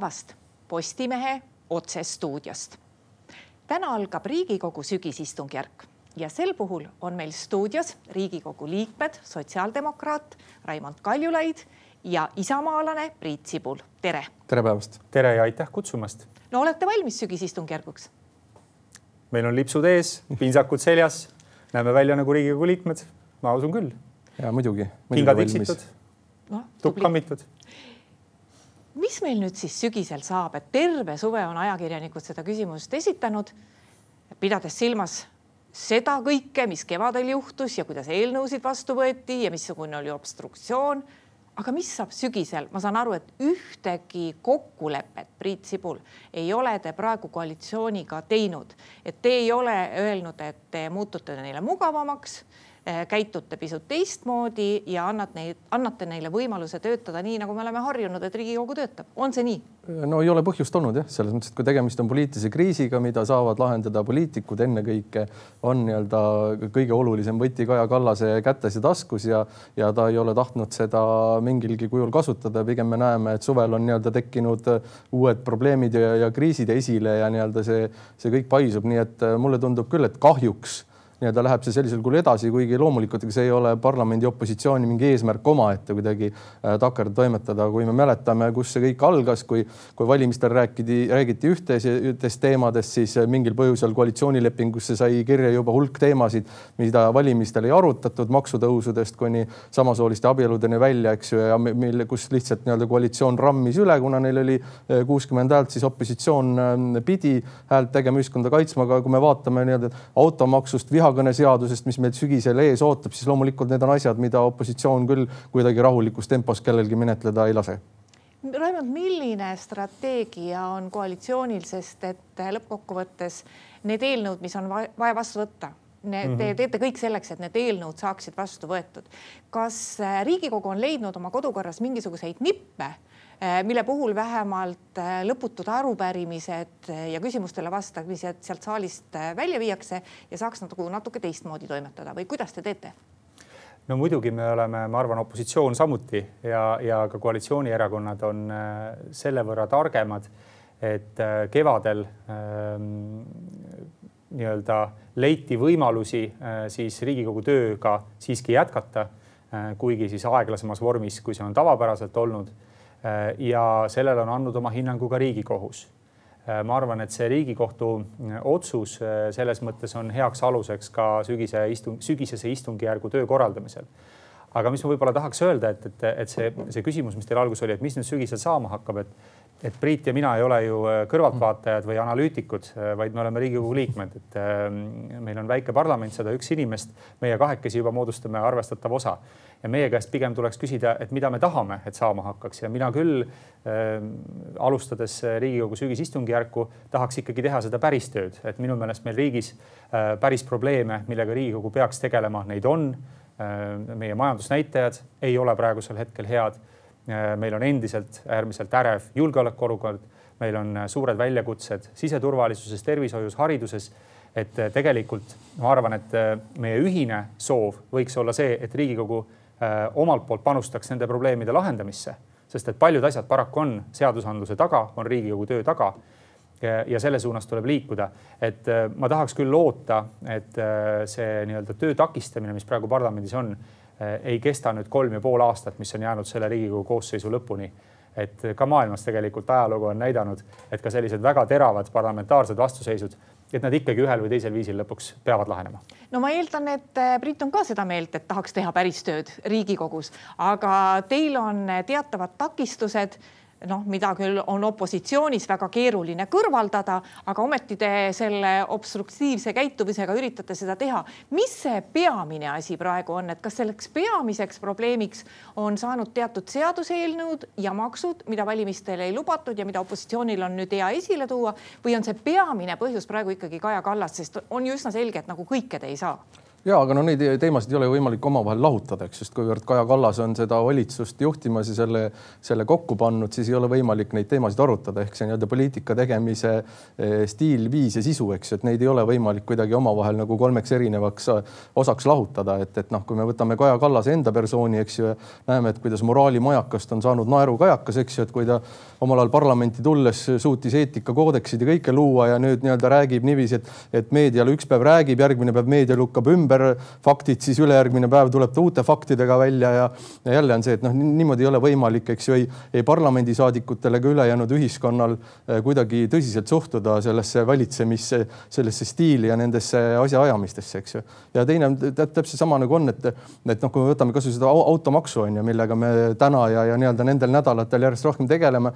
päevast Postimehe otsestuudiost. täna algab Riigikogu sügisistungjärk ja sel puhul on meil stuudios Riigikogu liikmed, sotsiaaldemokraat Raimond Kaljulaid ja isamaalane Priit Sibul. tere. tere päevast. tere ja aitäh kutsumast. no olete valmis sügisistungjärguks? meil on lipsud ees, pintsakud seljas, näeme välja nagu Riigikogu liikmed. ma usun küll. ja muidugi, muidugi. kingad iksitud no,, tukk kammitud mis meil nüüd siis sügisel saab, et terve suve on ajakirjanikud seda küsimust esitanud, pidades silmas seda kõike, mis kevadel juhtus ja kuidas eelnõusid vastu võeti ja missugune oli obstruktsioon. aga mis saab sügisel, ma saan aru, et ühtegi kokkulepet, Priit Sibul, ei ole te praegu koalitsiooniga teinud, et te ei ole öelnud, et te muutute neile mugavamaks käitute pisut teistmoodi ja annad neid, annate neile võimaluse töötada nii, nagu me oleme harjunud, et Riigikogu töötab. on see nii? no ei ole põhjust olnud jah, selles mõttes, et kui tegemist on poliitilise kriisiga, mida saavad lahendada poliitikud ennekõike, on nii-öelda kõige olulisem võti Kaja Kallase kätes ja taskus ja, ja ta ei ole tahtnud seda mingilgi kujul kasutada. pigem me näeme, et suvel on nii-öelda tekkinud uued probleemid ja, ja kriisid esile ja nii-öelda see, see kõik paisub, nii et mulle tundub küll, et kahjuks nii-öelda läheb see sellisel kujul edasi, kuigi loomulikult ega see ei ole parlamendi opositsiooni mingi eesmärk omaette kuidagi äh, takerda toimetada. kui me mäletame, kus see kõik algas, kui, kui valimistel räägiti, räägiti ühtedest teemadest, siis äh, mingil põhjusel koalitsioonilepingusse sai kirja juba hulk teemasid, mida valimistel ei arutatud, maksutõusudest kuni samasooliste abieludeni välja, eks ju, ja mille, kus lihtsalt nii-öelda koalitsioon rammis üle, kuna neil oli äh, kuuskümmend häält, siis opositsioon pidi häält tegema, ühiskonda kaitsma, aga kui me vaatame nii-öelda automaksust, viha vihakõneseadusest, mis meid sügisel ees ootab, siis loomulikult need on asjad, mida opositsioon küll kuidagi rahulikus tempos kellelgi menetleda ei lase. Raimond, milline strateegia on koalitsioonil, sest et lõppkokkuvõttes need eelnõud, mis on vaja vastu võtta, Te mhm. teete kõik selleks, et need eelnõud saaksid vastu võetud. kas Riigikogu on leidnud oma kodukorras mingisuguseid nippe mille puhul vähemalt eh, lõputud arupärimised eh, ja küsimustele vastamised sealt saalist välja viiakse ja saaks nagu natuke teistmoodi toimetada või kuidas te teete? no muidugi me oleme, ma arvan, opositsioon samuti ja, ja ka koalitsioonierakonnad on selle võrra targemad, et kevadel ähm, nii-öelda leiti võimalusi äh, siis Riigikogu tööga siiski jätkata äh,, kuigi siis aeglasemas vormis, kui see on tavapäraselt olnud ja sellele on andnud oma hinnangu ka Riigikohus. Äh, ma arvan, et see Riigikohtu äh, otsus selles mõttes on heaks aluseks ka sügise istung, sügisese istungjärgu töö korraldamisel. aga mis ma võib-olla tahaks öelda, et, et, et see, see küsimus, mis teil alguses oli, et mis nüüd sügisel saama hakkab, et et Priit ja mina ei ole ju kõrvaltvaatajad või analüütikud, vaid me oleme Riigikogu liikmed, et meil on väike parlament, sada üks inimest, meie kahekesi juba moodustame arvestatava osa ja meie käest pigem tuleks küsida, et mida me tahame, et saama hakkaks ja mina küll äh, alustades Riigikogu sügisistungjärku tahaks ikkagi teha seda päris tööd, et minu meelest meil riigis äh, päris probleeme, millega Riigikogu peaks tegelema, neid on äh,. meie majandusnäitajad ei ole praegusel hetkel head äh,. Meil on endiselt äärmiselt ärev julgeolekuolukord, meil on äh, suured väljakutsed siseturvalisuses, tervishoius, hariduses. Et äh, tegelikult ma arvan, et äh, meie ühine soov võiks olla see, et Riigikogu Äh, omalt poolt panustaks nende probleemide lahendamisse, sest et paljud asjad paraku on seadusandluse taga, on Riigikogu töö taga. ja selle suunas tuleb liikuda, et äh, ma tahaks küll loota, et äh, see nii-öelda töö takistamine, mis praegu parlamendis on, ei kesta nüüd kolm ja pool aastat, mis on jäänud selle Riigikogu koosseisu lõpuni et ka maailmas tegelikult ajalugu on näidanud, et ka sellised väga teravad parlamentaarsed vastuseisud et nad ikkagi ühel või teisel viisil lõpuks peavad lahenema. no ma eeldan, et Priit on ka seda meelt, et tahaks teha päris tööd Riigikogus, aga teil on teatavad takistused noh, mida küll on opositsioonis väga keeruline kõrvaldada, aga ometi te selle obstruktiivse käitumisega üritate seda teha. mis see peamine asi praegu on, et kas selleks peamiseks probleemiks on saanud teatud seaduseelnõud ja maksud, mida valimistel ei lubatud ja mida opositsioonil on nüüd hea esile tuua või on see peamine põhjus praegu ikkagi Kaja Kallas, sest on ju üsna selge, et nagu kõike te ei saa ja aga no neid teemasid ei ole võimalik omavahel lahutada, eks, sest kuivõrd Kaja Kallas on seda valitsust juhtimas ja selle, selle kokku pannud, siis ei ole võimalik neid teemasid arutada, ehk see nii-öelda poliitika tegemise eh, stiil, viis ja sisu, eks, et neid ei ole võimalik kuidagi omavahel nagu kolmeks erinevaks eh, osaks lahutada, et, et noh, kui me võtame Kaja Kallase enda persooni, eks ju, näeme, et kuidas moraalimajakast on saanud naerukajakas, eks ju, et kui ta omal ajal parlamenti tulles suutis eetikakoodeksid ja kõike luua ja nüüd nii-öelda räägib niiviisi, et, et meediale üks päev räägib, järgmine päev meedia lükkab ümber ümber faktid, siis ülejärgmine päev tuleb ta uute faktidega välja ja, ja jälle on see, et noh, niimoodi ei ole võimalik, eks ju, ei, ei parlamendisaadikutel ega ülejäänud ühiskonnal eh, kuidagi tõsiselt suhtuda sellesse valitsemisse, sellesse stiili ja nendesse asjaajamistesse, eks ju. ja teine on täpselt sama nagu on, et, et noh, kui me võtame kasvõi seda automaksu on ju, millega me täna ja, ja nii-öelda nendel nädalatel järjest rohkem tegeleme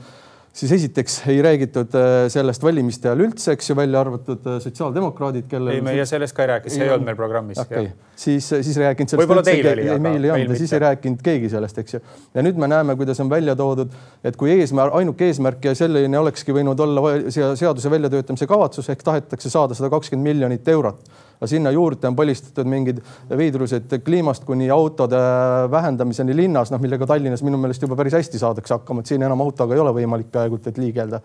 siis esiteks ei räägitud äh, sellest valimiste ajal üldse, eks ju, välja arvatud äh, sotsiaaldemokraadid, kellel. ei, meie sellest ka ei rääkinud, see ei olnud meil programmis okay.. siis, siis ei rääkinud sellest. võib-olla teil oli, aga meil ei olnud ja siis ei rääkinud keegi sellest, eks ju. ja nüüd me näeme, kuidas on välja toodud, et kui eesmärk, ainuke eesmärk ja selline olekski võinud olla seaduse väljatöötamise kavatsus ehk tahetakse saada sada kakskümmend miljonit eurot aga sinna juurde on palistatud mingid veidrused kliimast kuni autode vähendamiseni linnas, noh, millega Tallinnas minu meelest juba päris hästi saadakse hakkama, et siin enam autoga ei ole võimalik peaaegu et liigelda.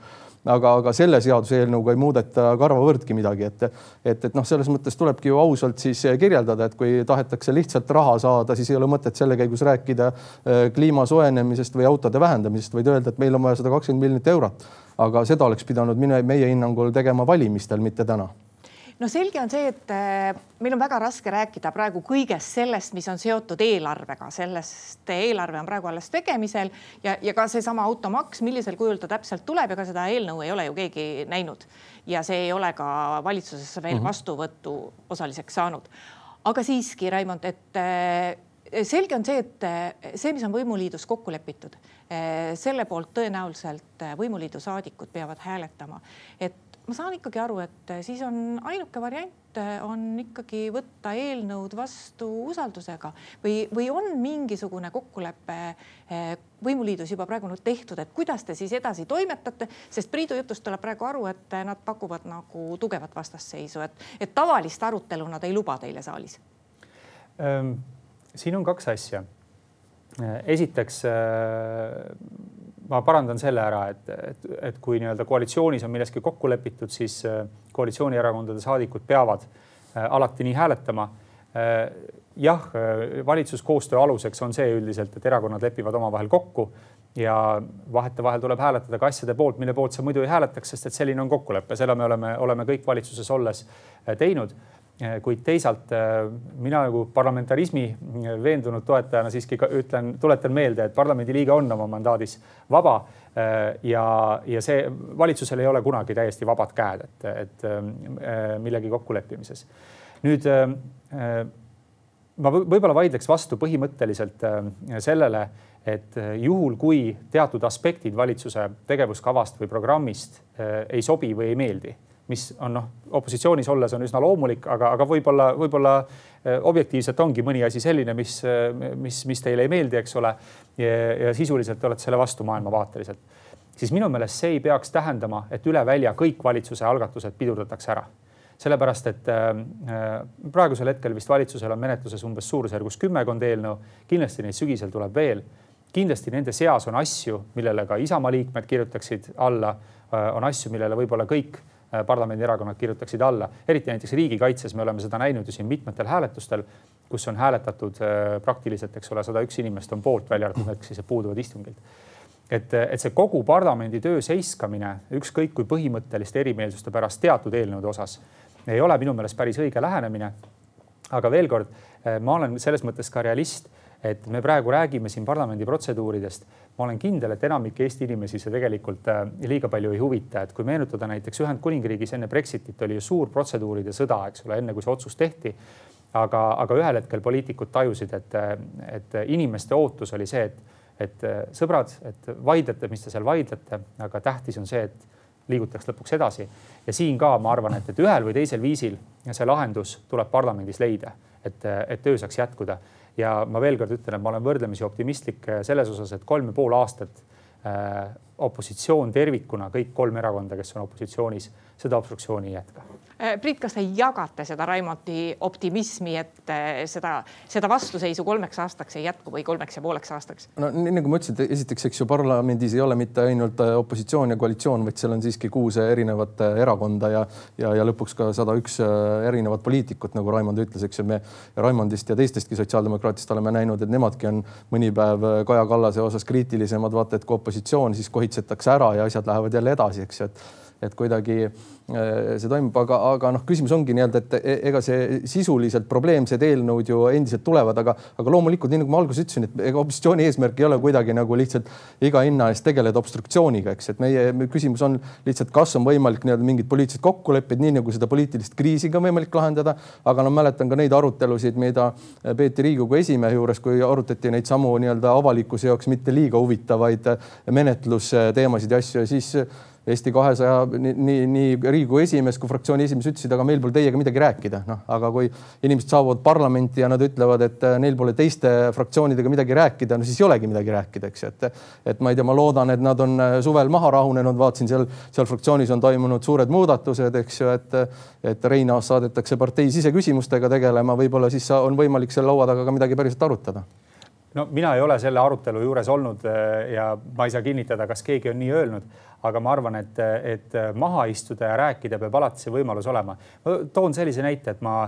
aga, aga selle seaduseelnõuga ei muudeta karvavõrdki midagi, et, et, et noh, selles mõttes tulebki ju ausalt siis kirjeldada, et kui tahetakse lihtsalt raha saada, siis ei ole mõtet selle käigus rääkida äh, kliima soojenemisest või autode vähendamisest, vaid öelda, et meil on vaja sada kakskümmend miljonit eurot. aga seda oleks pidanud mine, meie hinnangul tegema valimistel, mitte täna no selge on see, et äh, meil on väga raske rääkida praegu kõigest sellest, mis on seotud eelarvega, sellest eelarve on praegu alles tegemisel ja, ja ka seesama automaks, millisel kujul ta täpselt tuleb, ega seda eelnõu ei ole ju keegi näinud ja see ei ole ka valitsuses veel mhm. vastuvõttu osaliseks saanud. aga siiski, Raimond, et äh, selge on see, et äh, see, mis on võimuliidus kokku lepitud, selle poolt tõenäoliselt võimuliidu saadikud peavad hääletama, et ma saan ikkagi aru, et eh, siis on ainuke variant eh, on ikkagi võtta eelnõud vastu usaldusega või, või on mingisugune kokkulepe eh, võimuliidus juba praegu nüüd tehtud, et kuidas te siis edasi toimetate, sest Priidu jutust tuleb praegu aru, et nad pakuvad nagu tugevat vastasseisu, et, et tavalist arutelu nad ei luba teile saalis ähm,. siin on kaks asja. esiteks ma parandan selle ära, et, et, et kui nii-öelda koalitsioonis on milleski kokku lepitud, siis äh, koalitsioonierakondade saadikud peavad äh, alati nii hääletama. Äh, jah, valitsuskoostöö aluseks on see üldiselt, et erakonnad lepivad omavahel kokku ja vahetevahel tuleb hääletada ka asjade poolt, mille poolt sa muidu ei hääletaks, sest et selline on kokkulepe, seda me oleme, oleme kõik valitsuses olles teinud kuid teisalt eh, mina nagu parlamentarismi eh, veendunud toetajana siiski ütlen, tuletan meelde, et parlamendiliige on oma mandaadis vaba ja, ja see valitsusel ei ole kunagi täiesti vabad käed, et, et millegi kokkuleppimises. nüüd ma võib-olla vaidleks vastu põhimõtteliselt sellele, et juhul, kui teatud aspektid valitsuse tegevuskavast või programmist ei sobi või ei meeldi mis on noh, opositsioonis olles on üsna loomulik, aga, aga võib-olla, võib-olla eh, objektiivselt ongi mõni asi selline, mis, eh, mis, mis teile ei meeldi, eks ole. ja sisuliselt olete selle vastu maailmavaateliselt, siis minu meelest see ei peaks tähendama, et üle välja kõik valitsuse algatused pidurdatakse ära sellepärast et äh, praegusel hetkel vist valitsusel on menetluses umbes suurusjärgus kümmekond eelnõu, kindlasti neid sügisel tuleb veel. kindlasti nende seas on asju, millele ka Isamaa liikmed kirjutaksid alla, on asju, millele võib-olla kõik parlamendierakonnad kirjutaksid alla, eriti näiteks riigikaitses me oleme seda näinud ju siin mitmetel hääletustel, kus on hääletatud äh, praktiliselt, eks ole, sada üks inimest on poolt, välja arvatud need, kes puuduvad istungilt. et, et see kogu parlamendi töö seiskamine ükskõik kui põhimõtteliste erimeelsuste pärast teatud eelnõude osas ei ole minu meelest päris õige lähenemine. aga veel kord, äh, ma olen selles mõttes ka realist et me praegu räägime siin parlamendi protseduuridest. ma olen kindel, et enamik Eesti inimesi see tegelikult äh, liiga palju ei huvita, et kui meenutada näiteks Ühendkuningriigis enne Brexitit oli ju suur protseduuride sõda, eks ole, enne kui see otsus tehti. aga, aga ühel hetkel poliitikud tajusid, et, et inimeste ootus oli see, et, et sõbrad, et vaidlete, mis te seal vaidlete, aga tähtis on see, et liigutaks lõpuks edasi. ja siin ka ma arvan, et, et ühel või teisel viisil see lahendus tuleb parlamendis leida, et, et töö saaks jätkuda ja ma veel kord ütlen, et ma olen võrdlemisi optimistlik äh, selles osas, et kolm ja pool aastat äh, opositsioon tervikuna, kõik kolm erakonda, kes on opositsioonis, seda obstruktsiooni ei jätka Äh, Priit, kas te jagate seda Raimonti optimismi, et äh, seda, seda vastuseisu kolmeks aastaks ei jätku või kolmeks ja pooleks aastaks? no nii nagu ma ütlesin, esiteks, eks ju parlamendis ei ole mitte ainult äh, opositsioon ja koalitsioon, vaid seal on siiski kuus erinevat erakonda ja, ja, ja lõpuks ka sada üks erinevat poliitikut, nagu Raimond ütles, eks ju, me Raimondist ja teistestki sotsiaaldemokraatidest oleme näinud, et nemadki on mõni päev Kaja Kallase osas kriitilisemad, vaata et kui opositsioon, siis kohitsetakse ära ja asjad lähevad jälle edasi, eks ju, et et kuidagi äh, see toimub, aga, aga noh, küsimus ongi nii-öelda, et e-, ega see sisuliselt probleemsed eelnõud ju endiselt tulevad, aga, aga loomulikult nii nagu ma alguses ütlesin, et ega opositsiooni eesmärk ei ole kuidagi nagu lihtsalt iga hinna eest tegeleda obstruktsiooniga, eks, et meie küsimus on lihtsalt, kas on võimalik nii-öelda mingid poliitilised kokkulepped, nii nagu seda poliitilist kriisi ka võimalik lahendada. aga no mäletan ka neid arutelusid, mida peeti Riigikogu esimehe juures, kui arutati neid samu nii-öelda avalikkuse jaoks mitte liiga huvitavaid menetlusteemasid ja asju ja siis Eesti kahesaja nii, nii, nii Riigikogu esimees kui fraktsiooni esimees ütlesid, aga meil pole teiega midagi rääkida, noh, aga kui inimesed saabuvad parlamenti ja nad ütlevad, et äh, neil pole teiste fraktsioonidega midagi rääkida, no siis ei olegi midagi rääkida, eks ju, et et ma ei tea, ma loodan, et nad on äh, suvel maha rahunenud, vaatasin seal, seal fraktsioonis on toimunud suured muudatused, eks ju, et et Reinaas saadetakse partei siseküsimustega tegelema, võib-olla siis on võimalik seal laua taga ka midagi päriselt arutada. No mina ei ole selle arutelu juures olnud äh, ja ma ei saa kinnitada, kas keegi on nii öelnud, aga ma arvan, et, et maha istuda ja rääkida peab alati see võimalus olema. toon sellise näite, et ma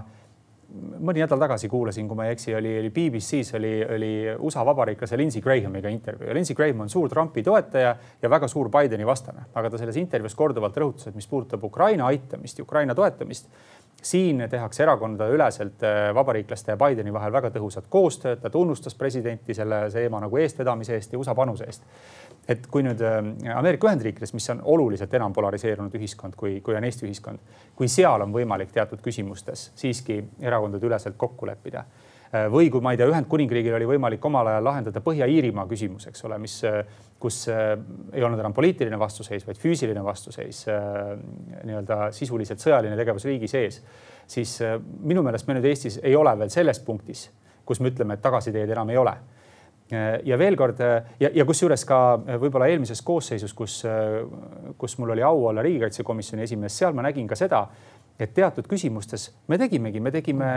mõni nädal tagasi kuulasin, kui ma ei eksi, oli, oli BBC-s oli, oli USA vabariiklase Lindsey Grahamiga intervjuu ja Lindsey Graham on suur Trumpi toetaja ja väga suur Bideni vastane, aga ta selles intervjuus korduvalt rõhutas, et mis puudutab Ukraina aitamist ja Ukraina toetamist, siin tehakse erakondadeüleselt äh, vabariiklaste ja Bideni vahel väga tõhusat koostööd, ta tunnustas presidenti selle teema nagu eestvedamise eest ja USA panuse eest. Et kui nüüd äh, Ameerika Ühendriikides, mis on oluliselt enam polariseerunud ühiskond, kui, kui on Eesti ühiskond, kui seal on võimalik teatud küsimustes siiski erakondade üleselt kokku leppida või kui ma ei tea, Ühendkuningriigil oli võimalik omal ajal lahendada Põhja-Iirimaa küsimus, eks ole, mis, äh, kus ei olnud enam poliitiline vastuseis, vaid füüsiline vastuseis, nii-öelda sisuliselt sõjaline tegevus riigi sees, siis minu meelest me nüüd Eestis ei ole veel selles punktis, kus me ütleme, et tagasiteed enam ei ole. Äh, ja veel kord äh, ja, ja kusjuures ka äh, võib-olla eelmises koosseisus, kus, kus mul oli au olla riigikaitsekomisjoni esimees, seal ma nägin ka seda, et teatud küsimustes me tegimegi, me tegime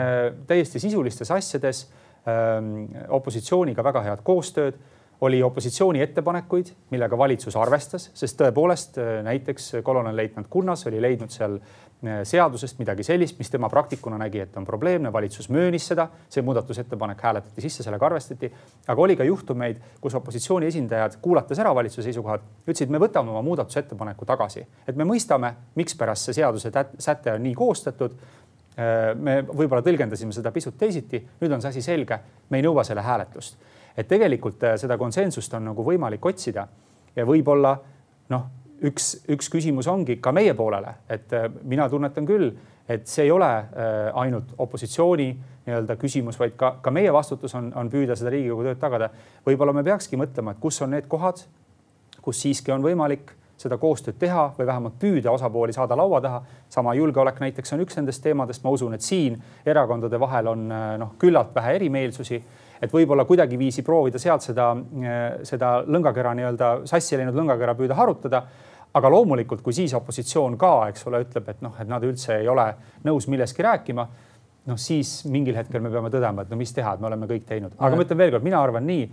täiesti sisulistes asjades ähm, opositsiooniga väga head koostööd oli opositsiooni ettepanekuid, millega valitsus arvestas, sest tõepoolest näiteks kolonelleitnant Kunnas oli leidnud seal Äh, seadusest midagi sellist, mis tema praktikuna nägi, et on probleemne, valitsus möönis seda, see muudatusettepanek hääletati sisse, sellega arvestati. aga oli ka juhtumeid, kus opositsiooni esindajad, kuulates ära valitsuse seisukohad, ütlesid, me võtame oma muudatusettepaneku tagasi, et me mõistame, mikspärast see seaduse säte on nii koostatud. Äh, me võib-olla tõlgendasime seda pisut teisiti, nüüd on see asi selge, me ei nõua selle hääletust. Et tegelikult äh, seda konsensust on nagu võimalik otsida ja võib-olla noh üks, üks küsimus ongi ka meie poolele, et äh, mina tunnetan küll, et see ei ole äh, ainult opositsiooni nii-öelda küsimus, vaid ka, ka meie vastutus on, on püüda seda Riigikogu tööd tagada. võib-olla me peakski mõtlema, et kus on need kohad, kus siiski on võimalik seda koostööd teha või vähemalt püüda osapooli saada laua taha. sama julgeolek näiteks on üks nendest teemadest, ma usun, et siin erakondade vahel on noh, küllalt vähe erimeelsusi et võib-olla kuidagiviisi proovida sealt seda, seda lõngakera nii-öelda sassi läinud lõngakera püüda harutada. Aga loomulikult, kui siis opositsioon ka, eks ole, ütleb, et noh, et nad üldse ei ole nõus millestki rääkima, noh siis mingil hetkel me peame tõdema, et no mis teha, et me oleme kõik teinud, aga ma ütlen veelkord, mina arvan nii,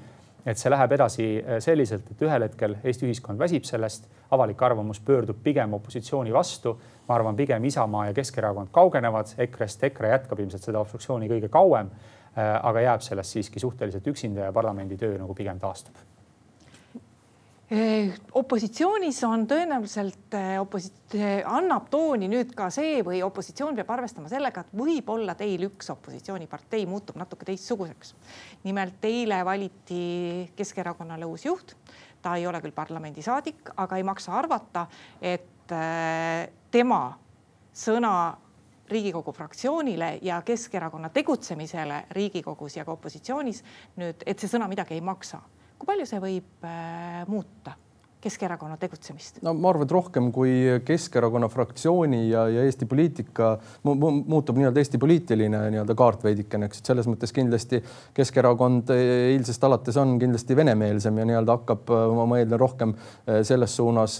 et see läheb edasi äh, selliselt, et ühel hetkel Eesti ühiskond väsib sellest, avalik arvamus pöördub pigem opositsiooni vastu. ma arvan, pigem Isamaa ja Keskerakond kaugenevad EKRE-st, EKRE jätkab ilmselt seda obstruktsiooni kõige kauem, aga jääb sellest siiski suhteliselt üksinda ja parlamendi töö nagu pigem taastub Eh, opositsioonis on tõenäoliselt eh, oposit-, annab tooni nüüd ka see või opositsioon peab arvestama sellega, et võib-olla teil üks opositsioonipartei muutub natuke teistsuguseks. nimelt eile valiti Keskerakonnale uus juht. ta ei ole küll parlamendisaadik, aga ei maksa arvata, et tema sõna Riigikogu fraktsioonile ja Keskerakonna tegutsemisele Riigikogus ja ka opositsioonis nüüd, et see sõna midagi ei maksa. Kui palju see võib äh, muuta Keskerakonna tegutsemist? no ma arvan, et rohkem kui Keskerakonna fraktsiooni ja, ja Eesti poliitika mu, mu, muutub nii-öelda Eesti poliitiline nii-öelda kaart veidikene, eks, et selles mõttes kindlasti Keskerakond eilsest alates on kindlasti venemeelsem ja nii-öelda hakkab, ma eeldan, rohkem eh, selles suunas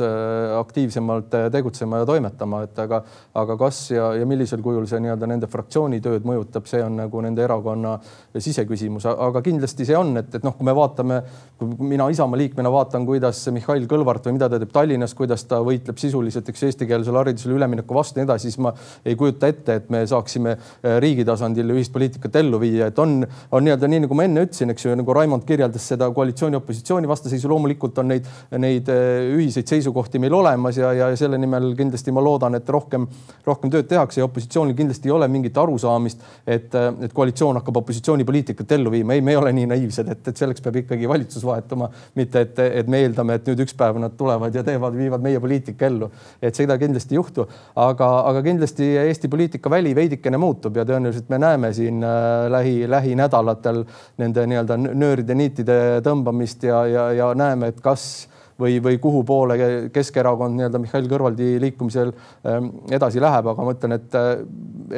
aktiivsemalt tegutsema ja toimetama, et aga, aga kas ja, ja millisel kujul see nii-öelda nende fraktsiooni tööd mõjutab, see on nagu nende erakonna siseküsimus, aga kindlasti see on, et, et noh, kui me vaatame, kui mina Isamaa liikmena vaatan, kuidas Mihhail Kõlvart või mida ta teeb Tallinnas, kuidas ta võitleb sisuliselt, eks eestikeelsele haridusele ülemineku vastu ja nii edasi, siis ma ei kujuta ette, et me saaksime äh, riigi tasandil ühist poliitikat ellu viia, et on, on nii-öelda nii nagu ma enne ütlesin, eks ju, nagu Raimond kirjeldas seda koalitsiooni-opositsiooni vastaseisu, loomulikult on neid, neid äh, ühiseid seisukohti meil olemas ja, ja selle nimel kindlasti ma loodan, et rohkem, rohkem tööd tehakse ja opositsioonil kindlasti ei ole mingit arusaamist, et, äh, et koalitsioon hakkab opositsioonipoliitikat ellu viima. ei, me ei ole nii naiivsed, et, et selleks peab ikkagi valitsus vahetuma, mitte et, et me eeldame, et nüüd üks päev nad tulevad ja teevad, viivad meie poliitika ellu. et seda kindlasti ei juhtu, aga, aga kindlasti Eesti poliitika väli veidikene muutub ja tõenäoliselt me näeme siin äh, lähi, lähinädalatel nende nii-öelda nööride niitide tõmbamist ja, ja, ja näeme, et kas või, või kuhu poole Keskerakond nii-öelda Mihhail Kõlvarti liikumisel ähm, edasi läheb, aga ma ütlen, et, äh,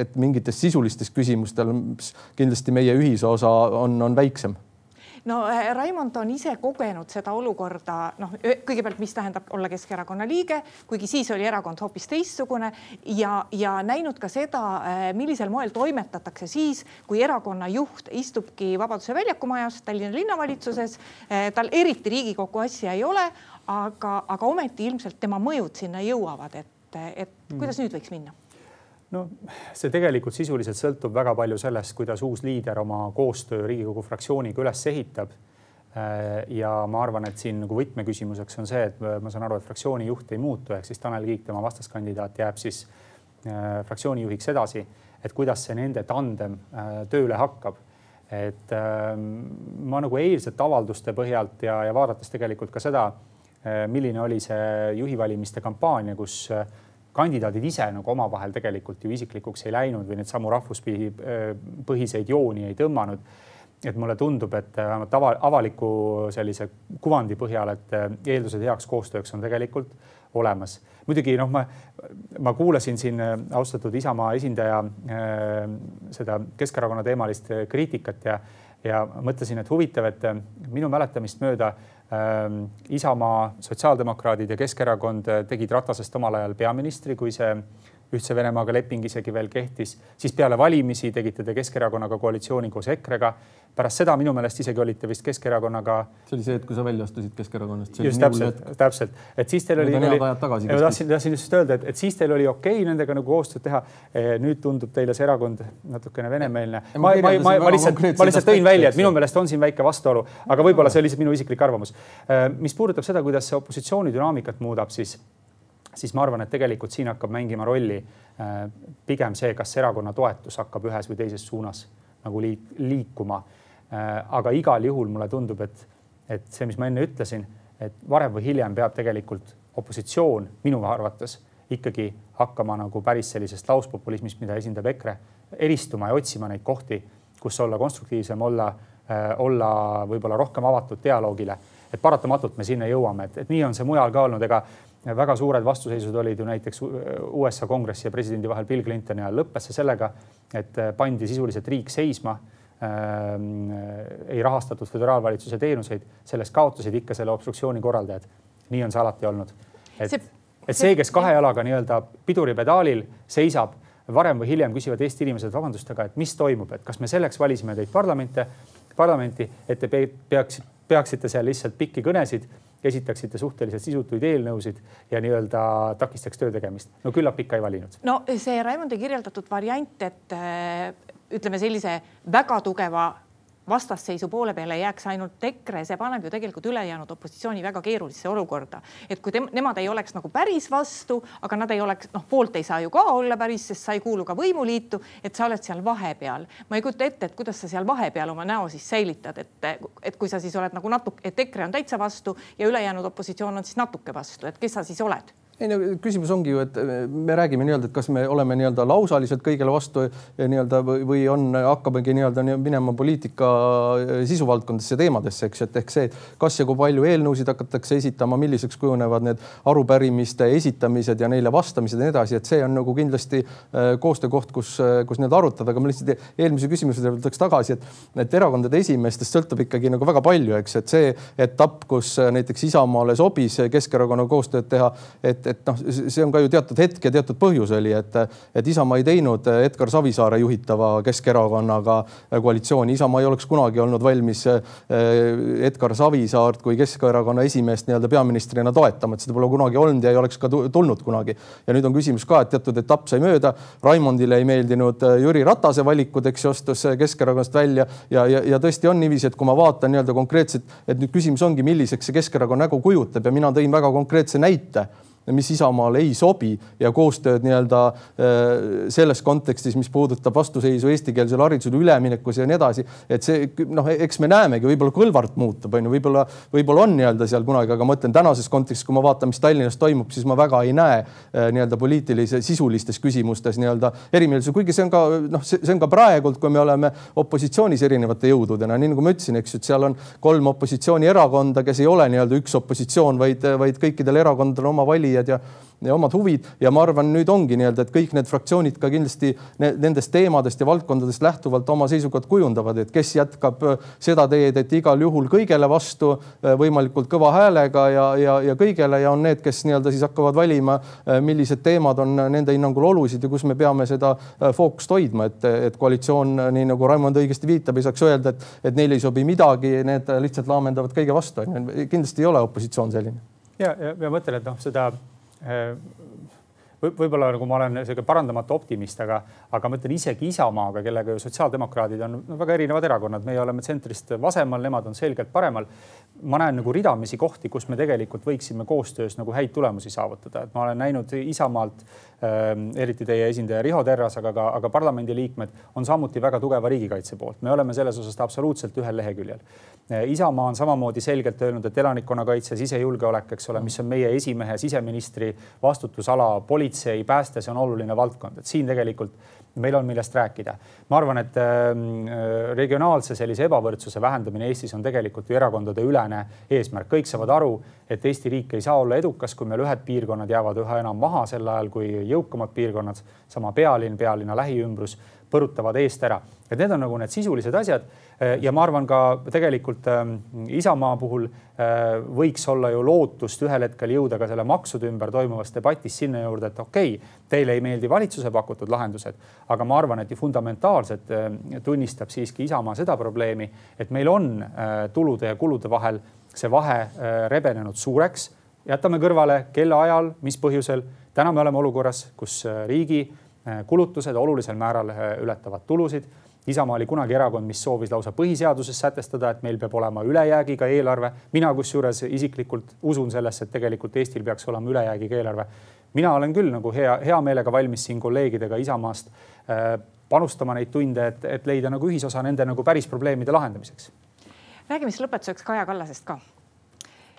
et mingites sisulistes küsimustel kindlasti meie ühisosa on, on väiksem no äh, Raimond on ise kogenud seda olukorda, noh, kõigepealt, mis tähendab olla Keskerakonna liige, kuigi siis oli erakond hoopis teistsugune ja, ja näinud ka seda, äh, millisel moel toimetatakse siis, kui erakonna juht istubki Vabaduse väljaku majas Tallinna linnavalitsuses. Äh, tal eriti Riigikokku asja ei ole, aga, aga ometi ilmselt tema mõjud sinna jõuavad, et, et kuidas mm. nüüd võiks minna no see tegelikult sisuliselt sõltub väga palju sellest, kuidas uus liider oma koostöö Riigikogu fraktsiooniga üles ehitab. Äh, ja ma arvan, et siin nagu võtmeküsimuseks on see, et ma saan aru, et fraktsiooni juht ei muutu, ehk siis Tanel Kiik, tema vastaskandidaat jääb siis äh, fraktsiooni juhiks edasi, et kuidas see nende tandem äh, tööle hakkab et ähm, ma nagu eilsete avalduste põhjalt ja, ja vaadates tegelikult ka seda, milline oli see juhi valimiste kampaania, kus kandidaadid ise nagu omavahel tegelikult ju isiklikuks ei läinud või neid samu rahvuspõhiseid jooni ei tõmmanud. et mulle tundub, et vähemalt ava, avaliku sellise kuvandi põhjal, et eeldused heaks koostööks on tegelikult olemas. muidugi noh, ma, ma kuulasin siin austatud Isamaa esindaja äh, seda Keskerakonna teemalist kriitikat ja, ja mõtlesin, et huvitav, et minu mäletamist mööda Isamaa, sotsiaaldemokraadid ja Keskerakond eh, tegid Ratasest omal ajal peaministri, kui see Ühtse Venemaaga leping isegi veel kehtis, siis peale valimisi tegite te Keskerakonnaga koalitsiooni koos EKRE-ga. pärast seda minu meelest isegi olite vist Keskerakonnaga. see oli see, et kui sa välja astusid Keskerakonnast. just täpselt, täpselt, et siis teil oli. tahtsin, tahtsin just öelda, et, et siis teil oli okei okay nendega nagu koostööd teha. Eh, nüüd tundub teile see erakond natukene venemeelne. ma, ma, ma, ma lihtsalt, ma lihtsalt tõin välja, et minu meelest on siin väike vastuolu, aga võib-olla see oli lihtsalt minu isiklik arvamus. Eh, mis puudutab seda, kuidas see opositsiooni dünaamikat muudab, siis siis ma arvan, et tegelikult siin hakkab mängima rolli äh, pigem see, kas erakonna toetus hakkab ühes või teises suunas nagu liik liikuma. Äh, aga igal juhul mulle tundub, et, et see, mis ma enne ütlesin, et varem või hiljem peab tegelikult opositsioon minu arvates ikkagi hakkama nagu päris sellisest lauspopulismist, mida esindab EKRE, eristuma ja otsima neid kohti, kus olla konstruktiivsem, olla, äh, olla võib-olla rohkem avatud dialoogile. et paratamatult me sinna jõuame, et, et nii on see mujal ka olnud, ega väga suured vastuseisud olid ju näiteks USA kongressi ja presidendi vahel Bill Clintoni ajal. lõppes see sellega, et äh, pandi sisuliselt riik seisma ähm,. ei rahastatud föderaalvalitsuse teenuseid, sellest kaotasid ikka selle obstruktsiooni korraldajad. nii on see alati olnud. et, et see, kes kahe jalaga nii-öelda piduripedaalil seisab, varem või hiljem küsivad Eesti inimesed, vabandust, aga et mis toimub, et kas me selleks valisime teid parlamente, parlamenti, et te peaks, peaksite seal lihtsalt pikki kõnesid esitaksite suhteliselt sisutuid eelnõusid ja nii-öelda takistaks töö tegemist. no küllap ikka ei valinud. no see Raimundi kirjeldatud variant, et äh, ütleme sellise väga tugeva vastasseisu poole peale jääks ainult EKRE, see paneb ju tegelikult ülejäänud opositsiooni väga keerulisse olukorda. et kui tem, nemad ei oleks nagu päris vastu, aga nad ei oleks, noh, poolt ei saa ju ka olla päris, sest sa ei kuulu ka võimuliitu, et sa oled seal vahepeal. ma ei kujuta ette, et kuidas sa seal vahepeal oma näo siis säilitad, et, et kui sa siis oled nagu natuke, et EKRE on täitsa vastu ja ülejäänud opositsioon on siis natuke vastu, et kes sa siis oled ei no küsimus ongi ju, et me räägime nii-öelda, et kas me oleme nii-öelda lausaliselt kõigele vastu nii-öelda või on, hakkamegi nii-öelda minema poliitika sisuvaldkondadesse teemadesse, eks, et ehk see, kas ja kui palju eelnõusid hakatakse esitama, milliseks kujunevad need arupärimiste esitamised ja neile vastamised ja nii edasi, et see on nagu kindlasti koostöökoht, kus, kus nii-öelda arutada, aga ma lihtsalt eelmise küsimuse juurde tuleks tagasi, et, et erakondade esimeestest sõltub ikkagi nagu väga palju, eks, et see etapp, kus näiteks Isamaale sobis Keskerakonnaga koostööd teha, et, et noh, see on ka ju teatud hetk ja teatud põhjus oli, et, et Isamaa ei teinud Edgar Savisaare juhitava Keskerakonnaga koalitsiooni. Isamaa ei oleks kunagi olnud valmis eh, Edgar Savisaart kui Keskerakonna esimeest nii-öelda peaministrina toetama, et seda pole kunagi olnud ja ei oleks ka tulnud kunagi. ja nüüd on küsimus ka, et teatud etapp sai mööda. Raimondile ei meeldinud eh, Jüri Ratase valikud, eks ju, astus Keskerakonnast välja ja, ja, ja tõesti on niiviisi, et kui ma vaatan nii-öelda konkreetselt, et nüüd küsimus ongi, milliseks see Keskerakonna nägu kujutab ja mina tõin väga konkreetse näite mis Isamaale ei sobi ja koostööd nii-öelda äh, selles kontekstis, mis puudutab vastuseisu eestikeelsele haridusele üleminekus ja nii edasi, et see noh, eks me näemegi, võib-olla Kõlvart muutub, on ju, võib-olla, võib-olla on nii-öelda seal kunagi, aga ma ütlen tänases kontekstis, kui ma vaatan, mis Tallinnas toimub, siis ma väga ei näe äh, nii-öelda poliitilise, sisulistes küsimustes nii-öelda erimeelsusi, kuigi see on ka noh, see on ka praegult, kui me oleme opositsioonis erinevate jõududena, nii nagu ma ütlesin, eks ju, et seal on kolm opositsioonierakonda, kes ei ole nii-öelda üks opositsioon, vaid, vaid kõikidel erakondadel oma valija valijad ja ja omad huvid. Ja ma arvan, nüüd ongi nii-öelda, et kõik need fraktsioonid ka kindlasti nendest teemadest ja valdkondadest lähtuvalt oma seisukohad kujundavad, et kes jätkab äh, seda teed, et igal juhul kõigele vastu äh, võimalikult kõva häälega ja, ja, ja kõigele ja on need, kes nii-öelda siis hakkavad valima, äh, millised teemad on nende hinnangul olulised ja kus me peame seda fookust hoidma, et, et koalitsioon, nii nagu Raimond õigesti viitab, ei saaks öelda, et, et neile ei sobi midagi, need lihtsalt laamendavad kõige vastu. kindlasti ei ole opositsioon selline ja, ja, ja mõtlen, et noh, seda äh, võib-olla nagu ma olen sihuke parandamatu optimist, aga, aga ma ütlen isegi Isamaaga, kellega ju sotsiaaldemokraadid on no, väga erinevad erakonnad, meie oleme tsentrist vasemal, nemad on selgelt paremal ma näen nagu ridamisi kohti, kus me tegelikult võiksime koostöös nagu häid tulemusi saavutada, et ma olen näinud Isamaalt äh,, eriti teie esindaja Riho Terras, aga ka, aga parlamendiliikmed on samuti väga tugeva riigikaitse poolt. me oleme selles osas absoluutselt ühel leheküljel äh,. Isamaa on samamoodi selgelt öelnud, et elanikkonnakaitse, sisejulgeolek, eks ole, mis on meie esimehe siseministri vastutusala, politsei, pääste, see on oluline valdkond, et siin tegelikult meil on, millest rääkida. ma arvan, et ähm, äh, regionaalse sellise ebavõrdsuse vähendamine Eestis on tegelikult ju erakondade ülene eesmärk, kõik saavad aru, et Eesti riik ei saa olla edukas, kui meil ühed piirkonnad jäävad üha enam maha, sel ajal kui jõukamad piirkonnad, sama pealinn, pealinna lähiümbrus põrutavad eest ära. et need on nagu need sisulised asjad ja ma arvan ka tegelikult ähm, Isamaa puhul äh, võiks olla ju lootust ühel hetkel jõuda ka selle maksude ümber toimuvas debatis sinna juurde, et okei okay,, teile ei meeldi valitsuse pakutud lahendused, aga ma arvan, et ju fundamentaalselt äh, tunnistab siiski Isamaa seda probleemi, et meil on tulude ja kulude vahel see vahe rebenenud suureks. jätame kõrvale, kelle ajal, mis põhjusel. täna me oleme olukorras, kus riigi kulutused olulisel määral ületavad tulusid Isamaa oli kunagi erakond, mis soovis lausa põhiseaduses sätestada, et meil peab olema ülejäägiga eelarve. mina kusjuures isiklikult usun sellesse, et tegelikult Eestil peaks olema ülejäägiga eelarve. mina olen küll nagu hea, hea meelega valmis siin kolleegidega Isamaast äh, panustama neid tunde, et, et leida nagu ühisosa nende nagu päris probleemide lahendamiseks. räägime siis lõpetuseks Kaja Kallasest ka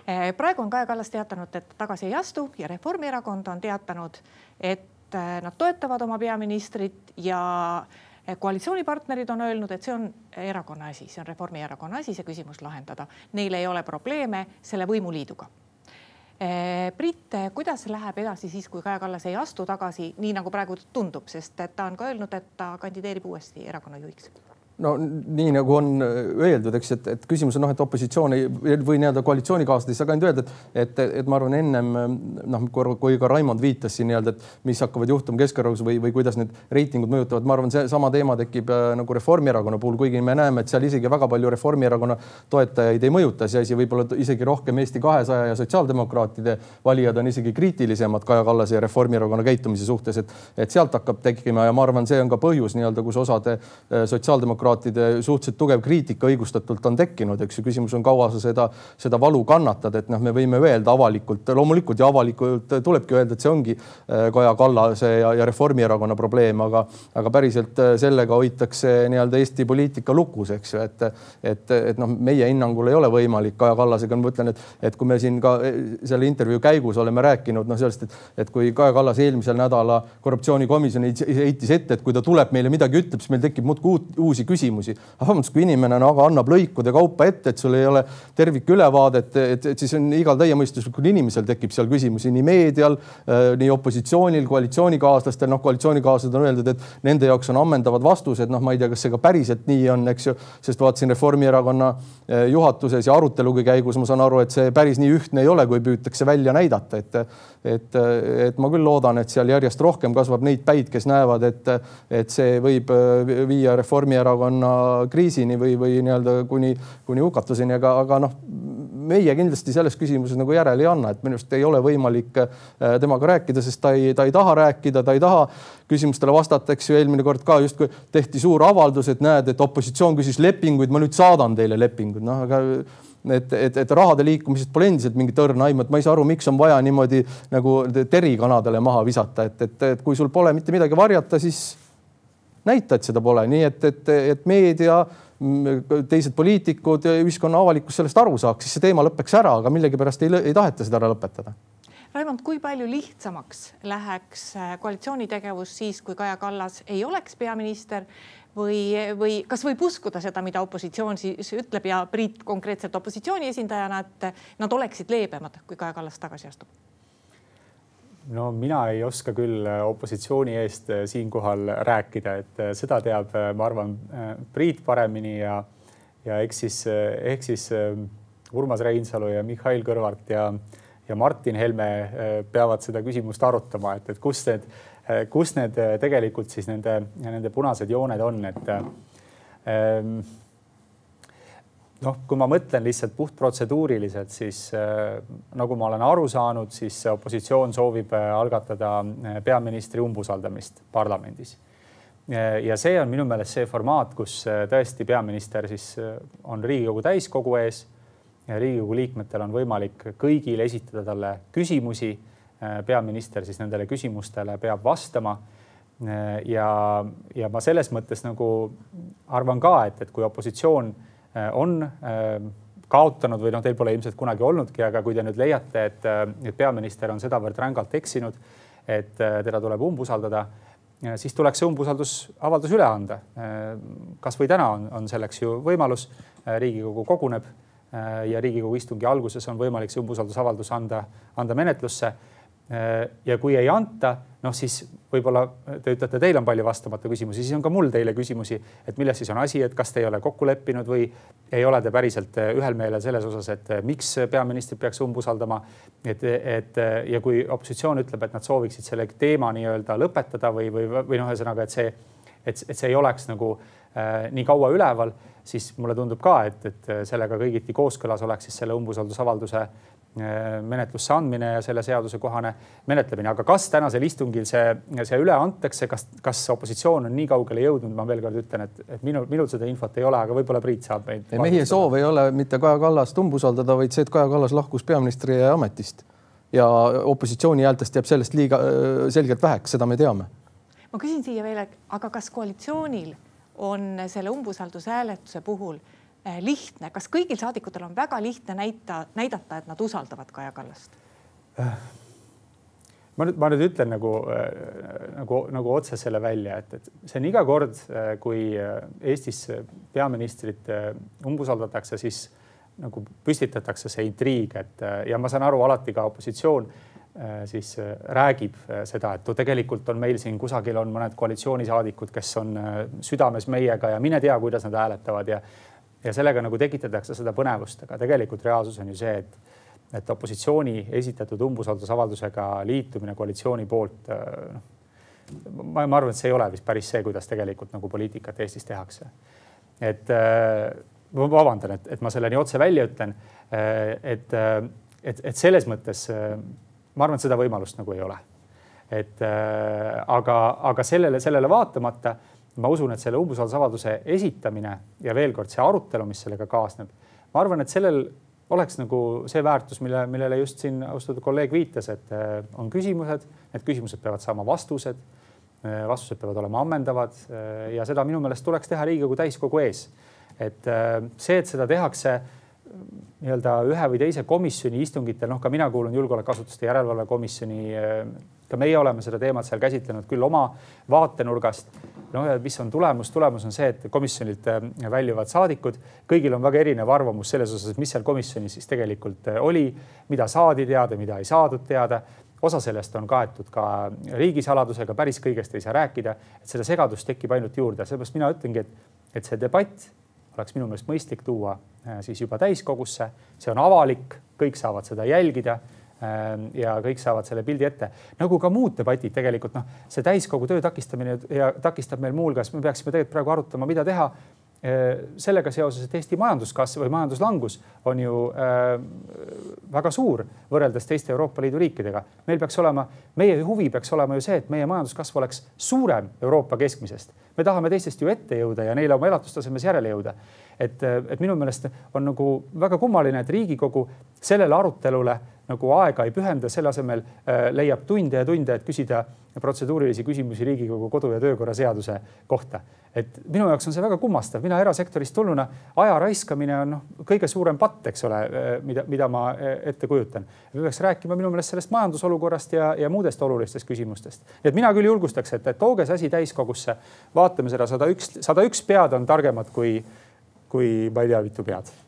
äh, praegu on Kaja Kallas teatanud, et tagasi ei astu ja Reformierakond on teatanud, et äh, nad toetavad oma peaministrit ja koalitsioonipartnerid on öelnud, et see on erakonna asi, see on Reformierakonna asi, see küsimus lahendada. Neil ei ole probleeme selle võimuliiduga. Eh, Priit, kuidas läheb edasi siis, kui Kaja Kallas ei astu tagasi, nii nagu praegu tundub, sest ta on ka öelnud, et ta kandideerib uuesti erakonna juhiks no nii nagu on öeldud, eks, et, et küsimus on noh, et opositsioon ei või nii-öelda koalitsioonikaaslased ei saa ka ainult öelda, et, et, et ma arvan, ennem noh, kui ka Raimond viitas siin nii-öelda, et mis hakkavad juhtuma Keskerakonnas või, või kuidas need reitingud mõjutavad, ma arvan, seesama teema tekib äh, nagu Reformierakonna puhul, kuigi me näeme, et seal isegi väga palju Reformierakonna toetajaid ei mõjuta see asi, võib-olla isegi rohkem Eesti kahesaja ja sotsiaaldemokraatide valijad on isegi kriitilisemad Kaja Kallase ja Reformierakonna käitumise suhtes, et, et sealt hakkab tekkima ja ma arvan, see on ka põhjus nii-öelda, kus osade äh, sotsiaaldemokraatide sotsiaaldemokraatide suhteliselt tugev kriitika õigustatult on tekkinud, eks ju. küsimus on, kaua sa seda, seda valu kannatad, et noh, me võime öelda avalikult, loomulikult ja avalikult tulebki öelda, et see ongi äh, Kaja Kallase ja, ja Reformierakonna probleem, aga, aga päriselt äh, sellega hoitakse nii-öelda Eesti poliitika lukus, eks ju, et, et, et noh, meie hinnangul ei ole võimalik Kaja Kallasega, ma ütlen, et, et kui me siin ka selle intervjuu käigus oleme rääkinud noh, sellest, et, et kui Kaja Kallas eelmisel nädala korruptsioonikomisjoni heitis ette, et kui ta tuleb meile midagi ütleb, siis meil tekib muudkui uusi küsimusi. Aga vabandust, kui inimene no, aga annab lõikude kaupa ette, et sul ei ole tervikülevaadet, et, et siis on igal täiemõistuslikul inimesel tekib seal küsimusi nii meedial, äh, nii opositsioonil, koalitsioonikaaslastel, noh, koalitsioonikaaslased on öeldud, et nende jaoks on ammendavad vastused, noh, ma ei tea, kas see ka päriselt nii on, eks ju, sest vaatasin Reformierakonna äh, juhatuses ja arutelugi käigus ma saan aru, et see päris nii ühtne ei ole, kui püütakse välja näidata, et et, et ma küll loodan, et seal järjest rohkem kasvab neid päid, kes näevad, et, et see võib äh, viia Reformierakonna kriisini või, või nii-öelda kuni, kuni hukatuseni, aga, aga noh, meie kindlasti selles küsimuses nagu järele ei anna, et minu arust ei ole võimalik äh, temaga rääkida, sest ta ei, ta ei taha rääkida, ta ei taha küsimustele vastata, eks ju, eelmine kord ka justkui tehti suur avaldus, et näed, et opositsioon küsis lepinguid, ma nüüd saadan teile lepingud, noh aga et, et, et rahade liikumisest pole endiselt mingit õrna aimu, et ma ei saa aru, miks on vaja niimoodi nagu teri kanadele maha visata, et, et, et kui sul pole mitte midagi varjata, siis näita, et seda pole, nii et, et, et meedia, teised poliitikud, ühiskonna avalikkus sellest aru saaks, siis see teema lõpeks ära, aga millegipärast ei, ei taheta seda ära lõpetada Raimond, kui palju lihtsamaks läheks koalitsiooni tegevus siis, kui Kaja Kallas ei oleks peaminister või, või kas võib uskuda seda, mida opositsioon siis ütleb ja Priit konkreetselt opositsiooni esindajana, et nad oleksid leebemad, kui Kaja Kallas tagasi astub? No mina ei oska küll opositsiooni eest siinkohal rääkida, et seda teab, ma arvan, Priit paremini ja, ja eks siis, ehk siis Urmas Reinsalu ja Mihhail Kõlvart ja, ja Martin Helme peavad seda küsimust arutama, et, et kust need Äh, kus need äh, tegelikult siis nende, nende punased jooned on, et ähm, noh, kui ma mõtlen lihtsalt puhtprotseduuriliselt, siis äh, nagu ma olen aru saanud, siis opositsioon soovib algatada peaministri umbusaldamist parlamendis. ja see on minu meelest see formaat, kus tõesti peaminister siis on Riigikogu täiskogu ees Riigikogu liikmetel on võimalik kõigil esitada talle küsimusi Äh, peaminister siis nendele küsimustele peab vastama. Äh, ja, ja ma selles mõttes nagu arvan ka, et, et kui opositsioon äh, on kaotanud või noh, teil pole ilmselt kunagi olnudki, aga kui te nüüd leiate, et, et peaminister on sedavõrd rängalt eksinud, et teda tuleb umbusaldada, siis tuleks see umbusaldusavaldus üle anda. kasvõi täna on, on selleks ju võimalus. riigikogu koguneb ja Riigikogu istungi alguses on võimalik see umbusaldusavaldus anda, anda menetlusse Äh, ja kui ei anta, noh siis võib-olla te ütlete, teil on palju vastamata küsimusi, siis on ka mul teile küsimusi, et milles siis on asi, et kas te ei ole kokku leppinud või ei ole te päriselt äh, ühel meelel selles osas, et äh, miks peaministrit peaks umbusaldama. et, et ja kui opositsioon ütleb, et nad sooviksid selle teema nii-öelda lõpetada või, või, või noh, ühesõnaga, et see, et, et see ei oleks nagu äh, nii kaua üleval, siis mulle tundub ka, et, et sellega kõigiti kooskõlas oleks siis selle umbusaldusavalduse Äh, menetlusse andmine ja selle seaduse kohane menetlemine, aga kas tänasel istungil see, see üle antakse, kas, kas opositsioon on nii kaugele jõudnud, ma veel kord ütlen, et, et minul, minul seda infot ei ole, aga võib-olla Priit saab meid. meie soov ei ole mitte Kaja Kallast umbusaldada, vaid see, et Kaja Kallas lahkus peaministri ametist ja opositsiooni häältest jääb sellest liiga äh, selgelt väheks, seda me teame. ma küsin siia veel, aga kas koalitsioonil on selle umbusaldushääletuse puhul lihtne, kas kõigil saadikutel on väga lihtne näita, näidata, et nad usaldavad Kaja Kallast? ma nüüd, ma nüüd ütlen nagu, äh, nagu, nagu otse selle välja, et, et see on iga kord, kui Eestis peaministrit umbusaldatakse, siis nagu püstitatakse see intriig, et ja ma saan aru, alati ka opositsioon siis räägib seda, et tegelikult on meil siin kusagil on mõned koalitsioonisaadikud, kes on südames meiega ja mine tea, kuidas nad hääletavad ja ja sellega nagu tekitatakse seda põnevust, aga tegelikult reaalsus on ju see, et et opositsiooni esitatud umbusaldusavaldusega liitumine koalitsiooni poolt noh, ma, ma arvan, et see ei ole vist päris see, kuidas tegelikult nagu poliitikat Eestis tehakse. et ma vabandan, et, et ma selle nii otse välja ütlen. et, et, et selles mõttes ma arvan, et seda võimalust nagu ei ole. et aga, aga sellele, sellele vaatamata ma usun, et selle umbusaldusavalduse esitamine ja veel kord see arutelu, mis sellega kaasneb, ma arvan, et sellel oleks nagu see väärtus, mille, millele just siin austatud kolleeg viitas, et äh, on küsimused, need küsimused peavad saama vastused. Äh, vastused peavad olema ammendavad äh, ja seda minu meelest tuleks teha Riigikogu täiskogu ees. et see, et seda tehakse nii-öelda ühe või teise komisjoni istungitel, noh, ka mina kuulun julgeolekuasutuste järelevalve komisjoni. Ka meie oleme seda teemat seal käsitlenud küll oma vaatenurgast. no ja mis on tulemus, tulemus on see, et komisjonilt äh, väljuvad saadikud, kõigil on väga erinev arvamus selles osas, mis seal komisjonis siis tegelikult äh, oli, mida saadi teada, mida ei saadud teada. Osa sellest on kaetud ka riigisaladusega, päris kõigest ei saa rääkida, et seda segadust tekib ainult juurde, seepärast mina ütlengi, et, et see debatt oleks minu meelest mõistlik tuua äh, siis juba täiskogusse, see on avalik, kõik saavad seda jälgida ja kõik saavad selle pildi ette, nagu ka muud debatid tegelikult noh, see täiskogu töö takistamine ja takistab meil muuhulgas, me peaksime tegelikult praegu arutama, mida teha Äh, sellega seoses, et Eesti majanduskasv või majanduslangus on ju äh, väga suur võrreldes teiste Euroopa Liidu riikidega. meil peaks olema, meie huvi peaks olema ju see, et meie majanduskasv oleks suurem Euroopa keskmisest. me tahame teistest ju ette jõuda ja neile oma elatustasemes järele jõuda. et, et minu meelest on nagu väga kummaline, et Riigikogu sellele arutelule nagu aega ei pühenda, selle asemel äh, leiab tunde ja tunde, et küsida protseduurilisi küsimusi Riigikogu kodu- ja töökorra seaduse kohta. et minu jaoks on see väga kummastav, mina erasektorist tulnuna, aja raiskamine on noh, kõige suurem patt, eks ole, äh, mida, mida ma äh, ette kujutan. me peaks rääkima minu meelest sellest majandusolukorrast ja, ja muudest olulistest küsimustest. nii et mina küll julgustaks, et, tooge see asi täiskogusse, vaatame seda sada üks, sada üks pead on targemad kui, kui ma ei tea, mitu pead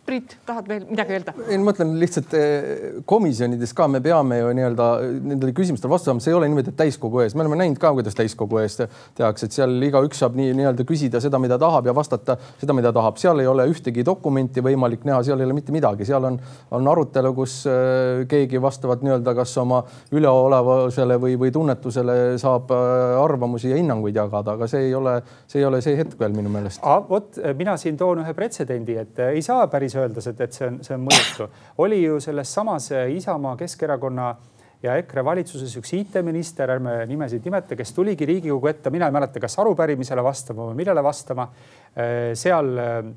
Priit, tahad veel midagi öelda? ei, ma mõtlen lihtsalt eh, komisjonides ka me peame ju nii-öelda nendele küsimustele vastu saama, see ei ole niimoodi, et täiskogu ees, me oleme näinud ka, kuidas täiskogu ees tehakse, et seal igaüks saab nii nii-öelda küsida seda, mida tahab ja vastata seda, mida tahab, seal ei ole ühtegi dokumenti võimalik näha, seal ei ole mitte midagi, seal on, on arutelu, kus eh, keegi vastavalt nii-öelda kas oma üleolevusele või, või tunnetusele saab eh, arvamusi ja hinnanguid jagada, aga see ei ole, see ei ole see hetk veel minu meelest. vot mina siin toon ühe pretsedendi, et ei saa päris öeldes, et, et see on, see on mõjutu. oli ju selles samas Isamaa, Keskerakonna ja EKRE valitsuses üks IT-minister, ärme nimesid nimeta, kes tuligi Riigikogu ette, mina ei mäleta, kas arupärimisele vastama või millele vastama. Eh, seal eh,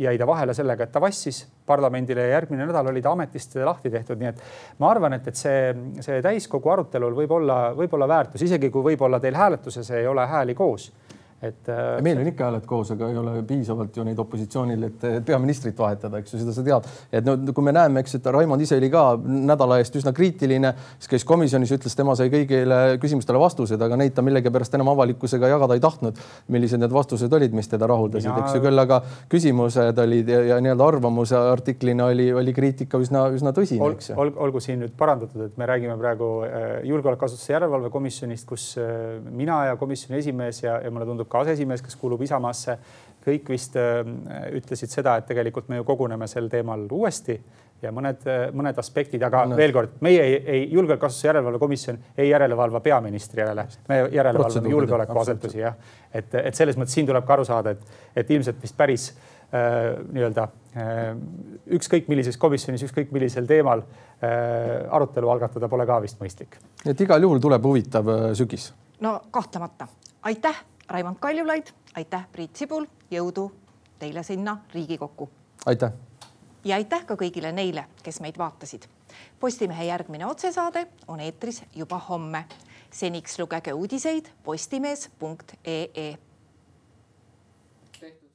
jäi ta vahele sellega, et ta vassis parlamendile ja järgmine nädal oli ta ametist lahti tehtud, nii et ma arvan, et, et see, see täiskogu arutelul võib olla, võib olla väärtus, isegi kui võib-olla teil hääletuses ei ole hääli koos et äh, meil on ikka hääled koos, aga ei ole piisavalt ju neid opositsioonil, et peaministrit vahetada, eks ju, seda sa tead. et no kui me näeme, eks, et Raimond ise oli ka nädala eest üsna kriitiline, siis käis komisjonis, ütles, tema sai kõigile küsimustele vastused, aga neid ta millegipärast enam avalikkusega jagada ei tahtnud. millised need vastused olid, mis teda rahuldasid Mina..., eks ju, küll aga küsimused olid ja, ja nii-öelda arvamuse artiklina oli, oli kriitika üsna, üsna tõsine Ol,, eks ju ol,. olgu siin nüüd parandatud, et me räägime praegu äh, julgeolekuasutuse järelevalve komisjonist, kus äh, mina ja komisjoni esimees ja, ja mulle tundub ka aseesimees, kes kuulub Isamaasse, kõik vist äh, ütlesid seda, et tegelikult me ju koguneme sel teemal uuesti ja mõned, äh, mõned aspektid, aga no. veel kord, meie ei, ei julgeolekuasutuse järelevalve komisjon ei järelevalva peaministri järele, me järelevalvame julgeolekuasutusi jah. et, et selles mõttes siin tuleb ka aru saada, et, et ilmselt vist päris äh, nii-öelda äh, ükskõik millises komisjonis, ükskõik millisel teemal äh, arutelu algatada pole ka vist mõistlik. et igal juhul tuleb huvitav äh, sügis. no kahtlemata, aitäh Raimond Kaljulaid, aitäh, Priit Sibul, jõudu teile sinna Riigikokku. aitäh. ja aitäh ka kõigile neile, kes meid vaatasid. Postimehe järgmine otsesaade on eetris juba homme. seniks lugege uudiseid postimees.ee. tehtud.